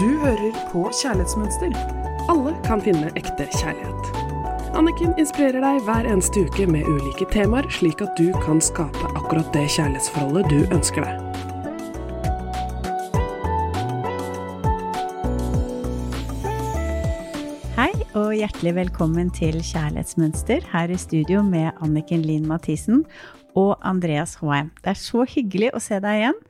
Du hører på Kjærlighetsmønster. Alle kan finne ekte kjærlighet. Anniken inspirerer deg hver eneste uke med ulike temaer, slik at du kan skape akkurat det kjærlighetsforholdet du ønsker deg. Hei og hjertelig velkommen til Kjærlighetsmønster her i studio med Anniken Lien Mathisen og Andreas Håheim. Det er så hyggelig å se deg igjen.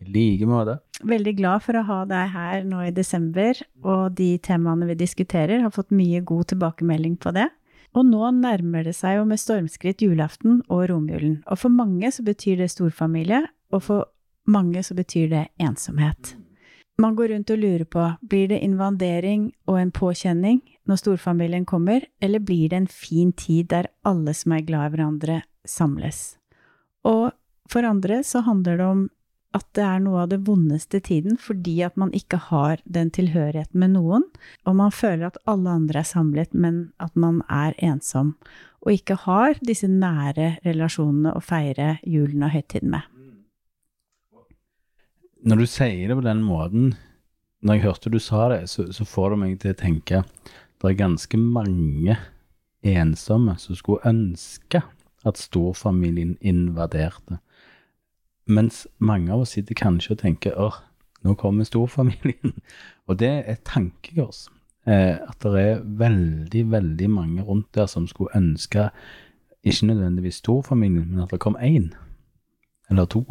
I like måte. Veldig glad for å ha deg her nå i desember, og de temaene vi diskuterer, har fått mye god tilbakemelding på det. Og nå nærmer det seg jo med stormskritt julaften og romjulen. Og for mange så betyr det storfamilie, og for mange så betyr det ensomhet. Man går rundt og lurer på, blir det invandering og en påkjenning når storfamilien kommer, eller blir det en fin tid der alle som er glad i hverandre, samles? Og for andre så handler det om at det er noe av det vondeste tiden fordi at man ikke har den tilhørigheten med noen, og man føler at alle andre er samlet, men at man er ensom, og ikke har disse nære relasjonene å feire julen og høytiden med. Når du sier det på den måten, når jeg hørte du sa det, så, så får det meg til å tenke det er ganske mange ensomme som skulle ønske at storfamilien invaderte. Mens mange av oss sitter kanskje og tenker åh, nå kommer storfamilien. Og det er et tankekors. Eh, at det er veldig, veldig mange rundt der som skulle ønske ikke nødvendigvis storfamilien, men at det kom én eller to.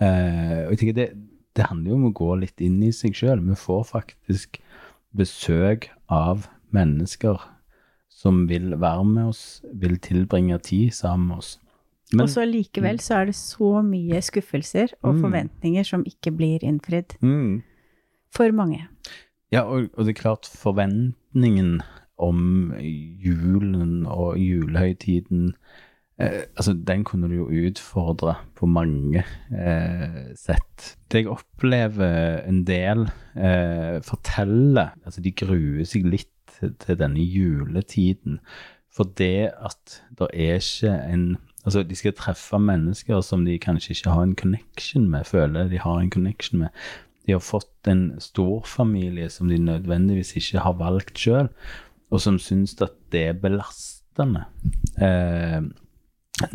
Eh, og jeg tenker det, det handler jo om å gå litt inn i seg sjøl. Vi får faktisk besøk av mennesker som vil være med oss, vil tilbringe tid sammen med oss. Men- og så likevel så er det så mye skuffelser og Mm. forventninger som ikke blir innfridd. Mm. For mange. Ja, og, og det er klart forventningen om julen og julehøytiden eh, Altså, den kunne du jo utfordre på mange eh, sett. Det jeg opplever en del eh, forteller Altså, de gruer seg litt til, til denne juletiden. For det at det er ikke en Altså, de skal treffe mennesker som de kanskje ikke har en connection med, føler de har en connection med. De har fått en storfamilie som de nødvendigvis ikke har valgt sjøl, og som syns at det er belastende eh,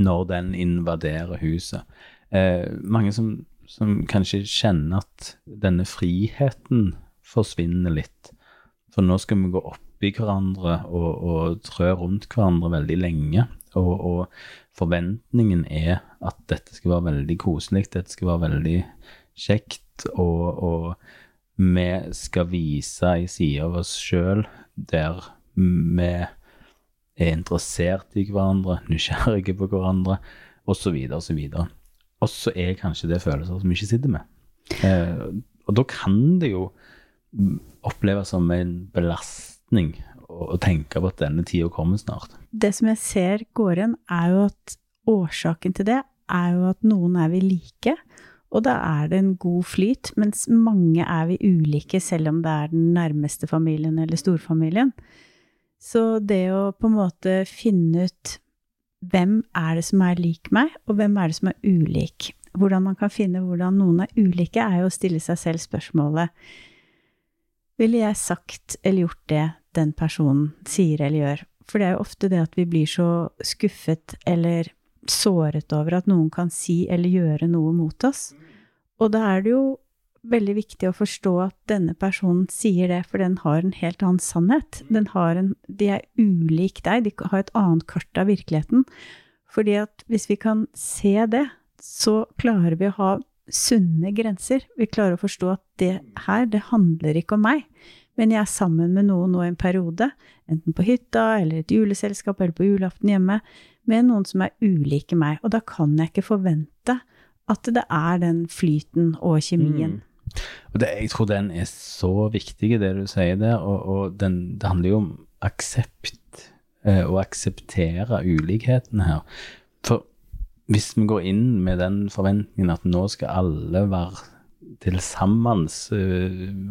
når den invaderer huset. Eh, mange som, som kanskje kjenner at denne friheten forsvinner litt. For nå skal vi gå oppi hverandre og, og trø rundt hverandre veldig lenge. Og, og forventningen er at dette skal være veldig koselig, dette skal være veldig kjekt, og, og vi skal vise ei side av oss sjøl der vi er interessert i hverandre, nysgjerrige på hverandre, osv., osv. Og så er kanskje det følelser som vi ikke sitter med. Eh, og da kan det jo oppleves som en belastning å, tenke på at denne tida kommer snart. Det som jeg ser går igjen, er jo at årsaken til det er jo at noen er vi like, og da er det en god flyt, mens mange er vi ulike, selv om det er den nærmeste familien eller storfamilien. Så det å på en måte finne ut hvem er det som er lik meg, og hvem er det som er ulik. Hvordan man kan finne hvordan noen er ulike, er jo å stille seg selv spørsmålet Ville jeg sagt eller gjort det den personen sier eller gjør? For det er jo ofte det at vi blir så skuffet eller såret over at noen kan si eller gjøre noe mot oss. Og da er det jo veldig viktig å forstå at denne personen sier det, for den har en helt annen sannhet. En, de er ulik deg, de har et annet kart av virkeligheten. Fordi at hvis vi kan se det, så klarer vi å ha sunne grenser. Vi klarer å forstå at det her, det handler ikke om meg. Men jeg er sammen med noen nå i en periode, enten på hytta eller et juleselskap eller på julaften hjemme, med noen som er ulike meg. Og da kan jeg ikke forvente at det er den flyten og kjemien. Mm. Og det, jeg tror den er så viktig, det du sier der. Og, og den, det handler jo om aksept, eh, å akseptere ulikheten her. For hvis vi går inn med den forventningen at nå skal alle være til sammen,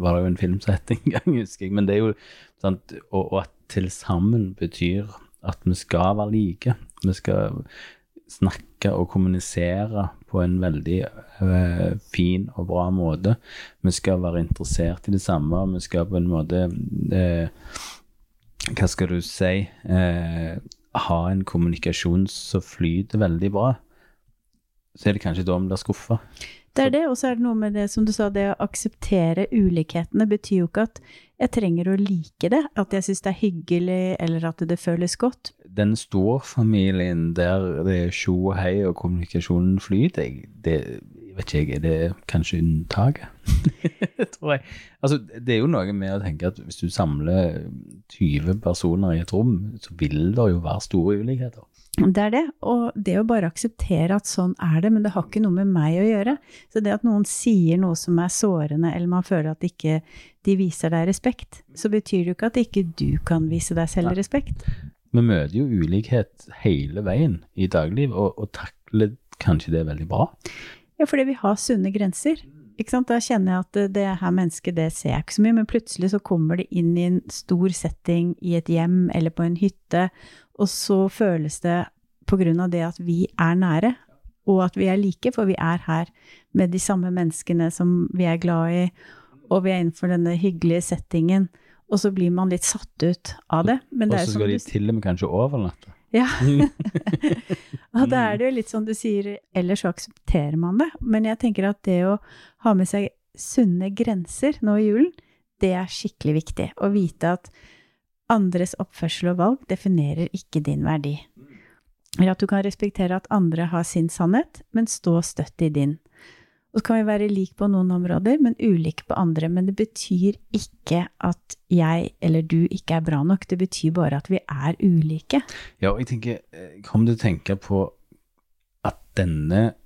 var det jo en film som het en gang, husker jeg. Men det er jo sant, og, og at til sammen betyr at vi skal være like. Vi skal snakke og kommunisere på en veldig uh, fin og bra måte. Vi skal være interessert i det samme. Vi skal på en måte uh, Hva skal du si Uh, Ha en kommunikasjon som flyter veldig bra. Så er det kanskje da vi blir skuffa. Det er det, og så er det noe med det som du sa, det å akseptere ulikhetene betyr jo ikke at jeg trenger å like det, at jeg syns det er hyggelig, eller at det føles godt. Den storfamilien der det er tjo og hei og kommunikasjonen flyter, det vet ikke jeg, er det kanskje unntaket? Tror jeg. Altså, det er jo noe med å tenke at hvis du samler 20 personer i et rom, så vil det jo være store ulikheter. Det er det, og det å bare akseptere at sånn er det, men det har ikke noe med meg å gjøre. Så det at noen sier noe som er sårende, eller man føler at ikke de viser deg respekt, så betyr det jo ikke at ikke du kan vise deg selv Nei. respekt. Vi møter jo ulikhet hele veien i dagliv, og, og takler kanskje det veldig bra. Ja, fordi vi har sunne grenser. Ikke sant? Da kjenner jeg at det, her mennesket, det ser jeg ikke så mye, men plutselig så kommer det inn i en stor setting i et hjem eller på en hytte, og så føles det på grunn av det at vi er nære, og at vi er like, for vi er her med de samme menneskene som vi er glad i, og vi er innenfor denne hyggelige settingen, og så blir man litt satt ut av det. Men Og det så skal de til og med kanskje overnatte. Ja. og da er det jo litt sånn du sier, ellers så aksepterer man det. Men jeg tenker at det å ha med seg sunne grenser nå i julen, det er skikkelig viktig. Å vite at andres oppførsel og valg definerer ikke din verdi. Eller at du kan respektere at andre har sin sannhet, men stå støtt i din. Og så kan vi være like på noen områder, men ulike på andre. Men det betyr ikke at jeg eller du ikke er bra nok. Det betyr bare at vi er ulike. Ja, og jeg tenker, kan du til å tenke på at denne,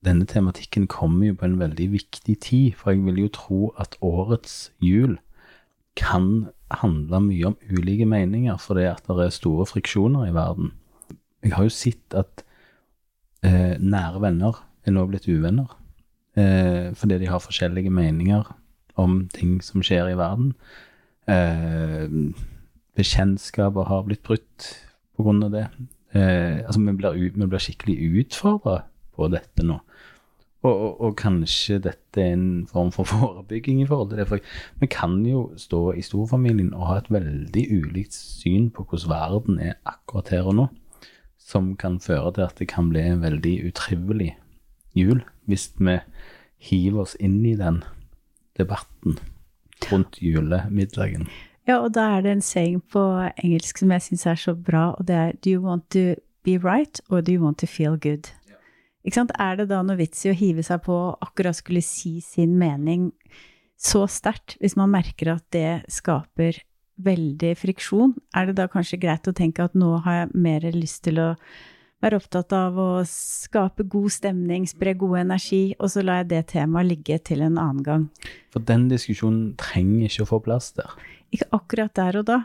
denne tematikken kommer jo på en veldig viktig tid, for jeg vil jo tro at årets jul kan handle mye om ulike meninger, fordi at det er store friksjoner i verden. Jeg har jo sett at eh, nære venner er nå blitt uvenner, eh, fordi de har forskjellige meninger om ting som skjer i verden. Eh, bekjentskaper har blitt brutt av det. Eh, altså, vi blir, vi blir skikkelig utfordra på dette nå. Og, og, og kanskje dette er en form for forebygging i forhold til det. For vi kan jo stå i storfamilien og ha et veldig ulikt syn på hvordan verden er akkurat her og nå, som kan føre til at det kan bli en veldig utrivelig jul hvis vi hiver oss inn i den debatten rundt julemiddagen. Ja, og da er det en saying på engelsk som jeg syns er så bra, og det er Do you want to be right, or do you want to feel good? Ikke sant? Er det da noe vits i å hive seg på og akkurat skulle si sin mening så sterkt, hvis man merker at det skaper veldig friksjon? Er det da kanskje greit å tenke at nå har jeg mer lyst til å være opptatt av å skape god stemning, spre god energi, og så lar jeg det temaet ligge til en annen gang? For den diskusjonen trenger ikke å få plass der. Ikke akkurat der og da.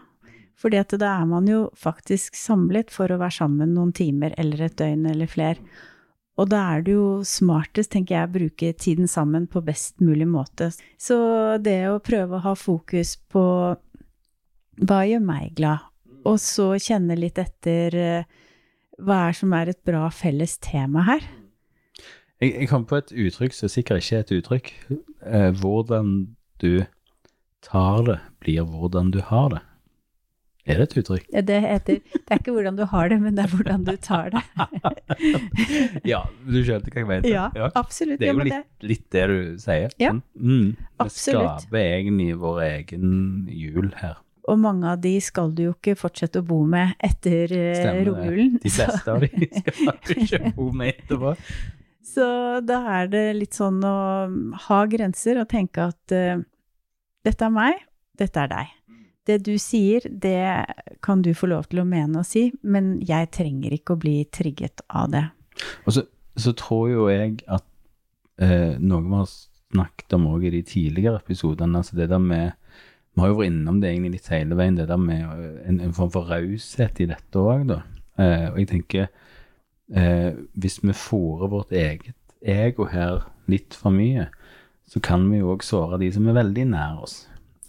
Fordi da er man jo faktisk samlet for å være sammen noen timer eller et døgn eller flere. Og da er det jo smartest, tenker jeg, å bruke tiden sammen på best mulig måte. Så det å prøve å ha fokus på hva gjør meg glad, og så kjenne litt etter eh, hva er som er et bra felles tema her. Jeg, jeg kom på et uttrykk som sikkert ikke er et uttrykk. Eh, hvordan du tar det, blir hvordan du har det. Er det et uttrykk? Det heter Det er ikke hvordan du har det, men det er hvordan du tar det. ja, du skjønte hva jeg mente. Ja, absolutt. Det er jo litt, litt det du sier. Ja, mm. absolutt. Vi skaper egentlig vår egen jul her. Og mange av de skal du jo ikke fortsette å bo med etter eh, Stemmer romjulen. De fleste av de skal du ikke bo med etterpå. Så da er det litt sånn å ha grenser og tenke at uh, dette er meg, dette er deg. Det du sier, det kan du få lov til å mene og si, men jeg trenger ikke å bli trigget av det. Og så, så tror jo jeg at uh, noe vi har snakket om også i de tidligere episodene, altså det der med Vi har jo vært innom det egentlig litt hele veien, det der med eh, en, en form for raushet i dette òg. Eh, og jeg tenker eh, Hvis vi fòrer vårt eget ego her litt for mye, så kan vi jo òg såre de som er veldig nær oss.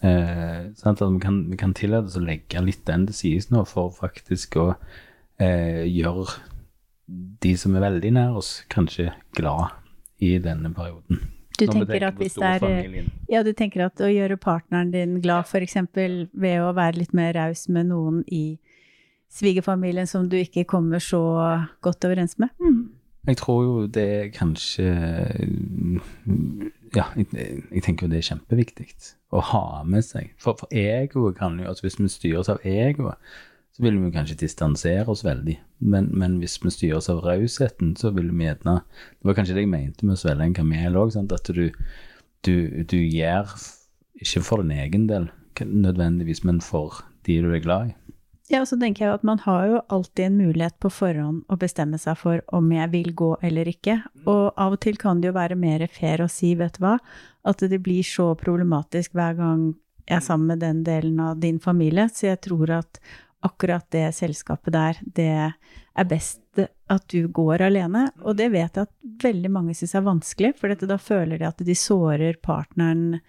Eh, sant? At vi kan, vi kan tillate oss å legge litt den til sides nå, for faktisk å eh, gjøre de som er veldig nær oss, kanskje glad i denne perioden. Du tenker at hvis det er. Ja, du tenker at å gjøre partneren din glad, f.eks. ved å være litt mer raus med noen i svigerfamilien som du ikke kommer så godt overens med? Jeg tror jo det er kanskje Ja, jeg, jeg tenker jo det er kjempeviktig å ha med seg. For, for egoet kan jo altså Hvis vi styres av egoet, så vil vi kanskje distansere oss veldig. Men, men hvis vi styres av rausheten, så vil vi gjerne Det var kanskje det jeg mente med å svelge en kamel òg, at du, du, du gjør ikke for din egen del nødvendigvis, men for de du er glad i. Ja, og så tenker jeg at man har jo alltid en mulighet på forhånd å bestemme seg for om jeg vil gå eller ikke. Og av og til kan det jo være mer fair å si, vet du hva, at det blir så problematisk hver gang jeg er sammen med den delen av din familie, så jeg tror at akkurat det selskapet der, det er best at du går alene. Og det vet jeg at veldig mange syns er vanskelig, for dette, da føler de at de sårer partneren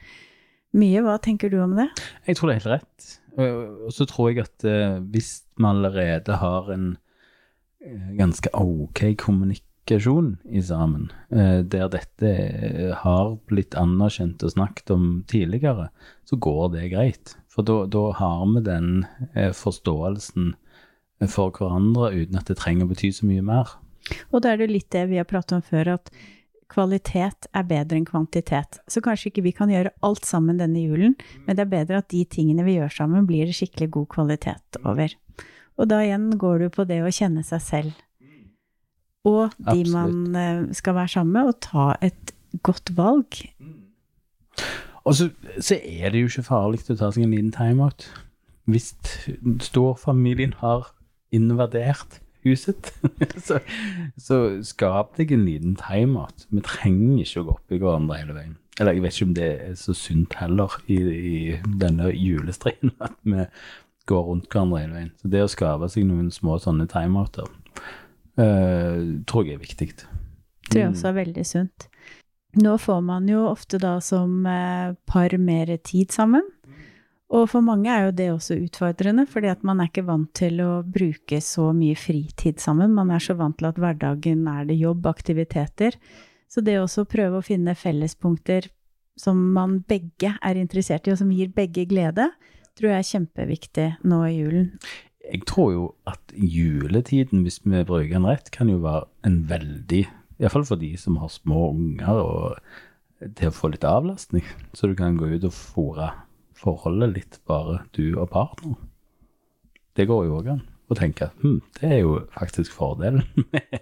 mye. Hva tenker du om det? Jeg tror det er helt rett. Og så tror jeg at eh, hvis vi allerede har en eh, ganske ok kommunikasjon i sammen, eh, der dette har blitt anerkjent og snakket om tidligere, så går det greit. For da, har vi den eh, forståelsen for hverandre uten at det trenger å bety så mye mer. Og da er det litt det vi har pratet om før, at kvalitet er bedre enn kvantitet. Så kanskje ikke vi kan gjøre alt sammen denne julen, men det er bedre at de tingene vi gjør sammen, blir det skikkelig god kvalitet over. Og da igjen går du på det å kjenne seg selv. Og de Absolutt. man eh, skal være sammen med, og ta et godt valg. Og så, så er det jo ikke farlig å ta seg en liten timeout. Hvis storfamilien har invadert huset, så, så skap deg en liten timeout. Vi trenger ikke å gå opp i hverandre hele veien. Eller jeg vet ikke om det er så sunt heller i, i denne julestriden at vi går rundt hverandre hele veien. Så det å skape seg noen små sånne timeouter uh, tror jeg er viktig. tror jeg også er veldig sunt. Nå får man jo ofte da som eh, par mer tid sammen. Og for mange er jo det også utfordrende, fordi at man er ikke vant til å bruke så mye fritid sammen. Man er så vant til at hverdagen er det jobb, aktiviteter. Så det også å prøve å finne fellespunkter som man begge er interessert i, og som gir begge glede, tror jeg er kjempeviktig nå i julen. Jeg tror jo at juletiden, hvis vi bruker den rett, kan jo være en veldig Iallfall for de som har små unger, og til å få litt avlastning. Så du kan gå ut og fòre forholdet litt, bare du og partner. Det går jo òg an å tenke hm, det er jo faktisk fordelen med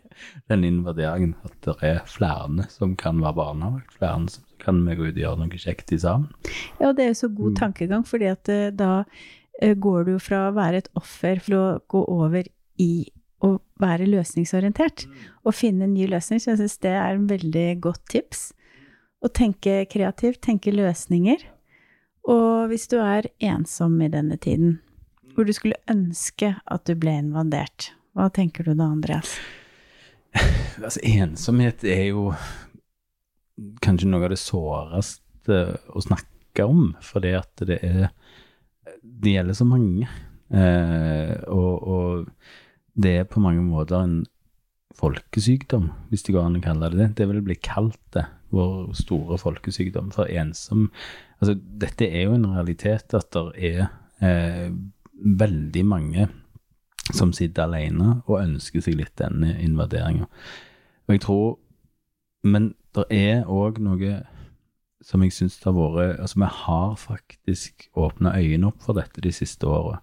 den invaderingen. At det er flere som kan være barnevakt, flere som kan vi gå ut og gjøre noe kjekt i sammen. Ja, det er jo så god tankegang, fordi at eh, da eh, går du fra å være et offer for å gå over i å være løsningsorientert og finne en ny løsning. Så jeg syns det er en veldig godt tips. Å tenke kreativt, tenke løsninger. Og hvis du er ensom i denne tiden, hvor du skulle ønske at du ble invadert, hva tenker du da, Andreas? Altså, ensomhet er jo kanskje noe av det såreste å snakke om, fordi at det er Det gjelder så mange. Eh, og, og det er på mange måter en folkesykdom, hvis det går an å kalle det det. Det vil bli kalt det, vår store folkesykdom. For ensom Altså, dette er jo en realitet at det er eh, veldig mange som sitter alene og ønsker seg litt denne invaderinga. Og jeg tror Men det er òg noe som jeg syns har vært Altså, vi har faktisk åpna øynene opp for dette de siste åra.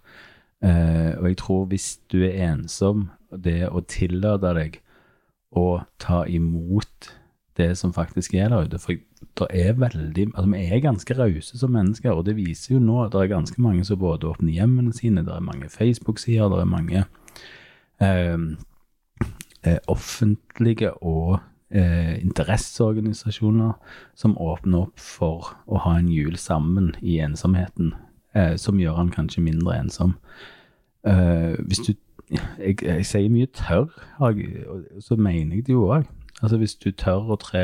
Eh, og jeg tror hvis du er ensom, det å tillate deg å ta imot det som faktisk er der ute For det er veldig Altså, vi er ganske rause som mennesker, og det viser jo nå at det er ganske mange som både åpner hjemmene sine, det er mange Facebook-sider, det er mange eh, eh, offentlige og eh, interesseorganisasjoner som åpner opp for å ha en jul sammen i ensomheten, eh, som gjør han kanskje mindre ensom. Eh, hvis du jeg, jeg sier mye tørr, så mener jeg det jo òg. Altså hvis du tør å tre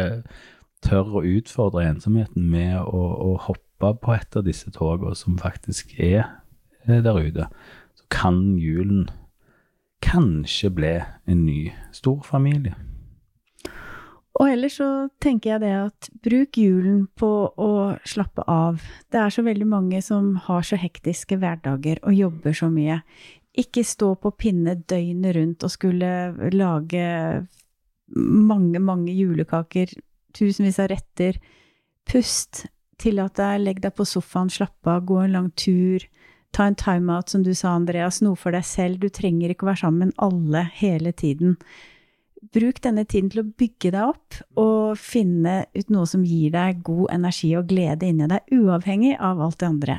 tør å utfordre ensomheten med å, å hoppe på et av disse togene som faktisk er eh, der ute, så kan julen kanskje bli en ny storfamilie. Og ellers så tenker jeg det at bruk julen på å slappe av. Det er så veldig mange som har så hektiske hverdager og jobber så mye. Ikke stå på pinne døgnet rundt og skulle lage mange, mange julekaker, tusenvis av retter. Pust. Tillat deg, legg deg på sofaen, slapp av, gå en lang tur. Ta en timeout, som du sa, Andreas. Noe for deg selv. Du trenger ikke å være sammen med alle hele tiden. Bruk denne tiden til å bygge deg opp og finne ut noe som gir deg god energi og glede inni deg, uavhengig av alt det andre.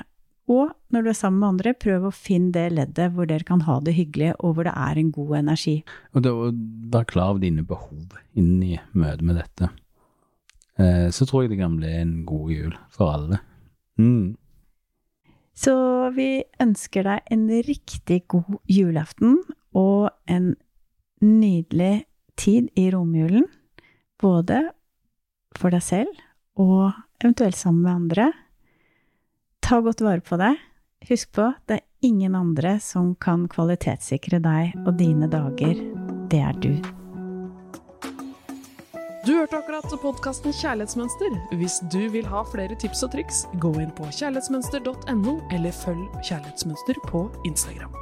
Og når du er sammen med andre, prøv å finne det leddet hvor dere kan ha det hyggelig, og hvor det er en god energi. Og det å være klar over dine behov inn i møtet med dette, eh, så tror jeg det kan bli en god jul for alle. Mm. Så vi ønsker deg en riktig god julaften og en nydelig tid i romjulen. Både for deg selv og eventuelt sammen med andre. Ta godt vare på deg. Husk på, det er ingen andre som kan kvalitetssikre deg og dine dager. Det er du. Du hørte akkurat podkasten Kjærlighetsmønster. Hvis du vil ha flere tips og triks, gå inn på kjærlighetsmønster.no, eller følg Kjærlighetsmønster på Instagram.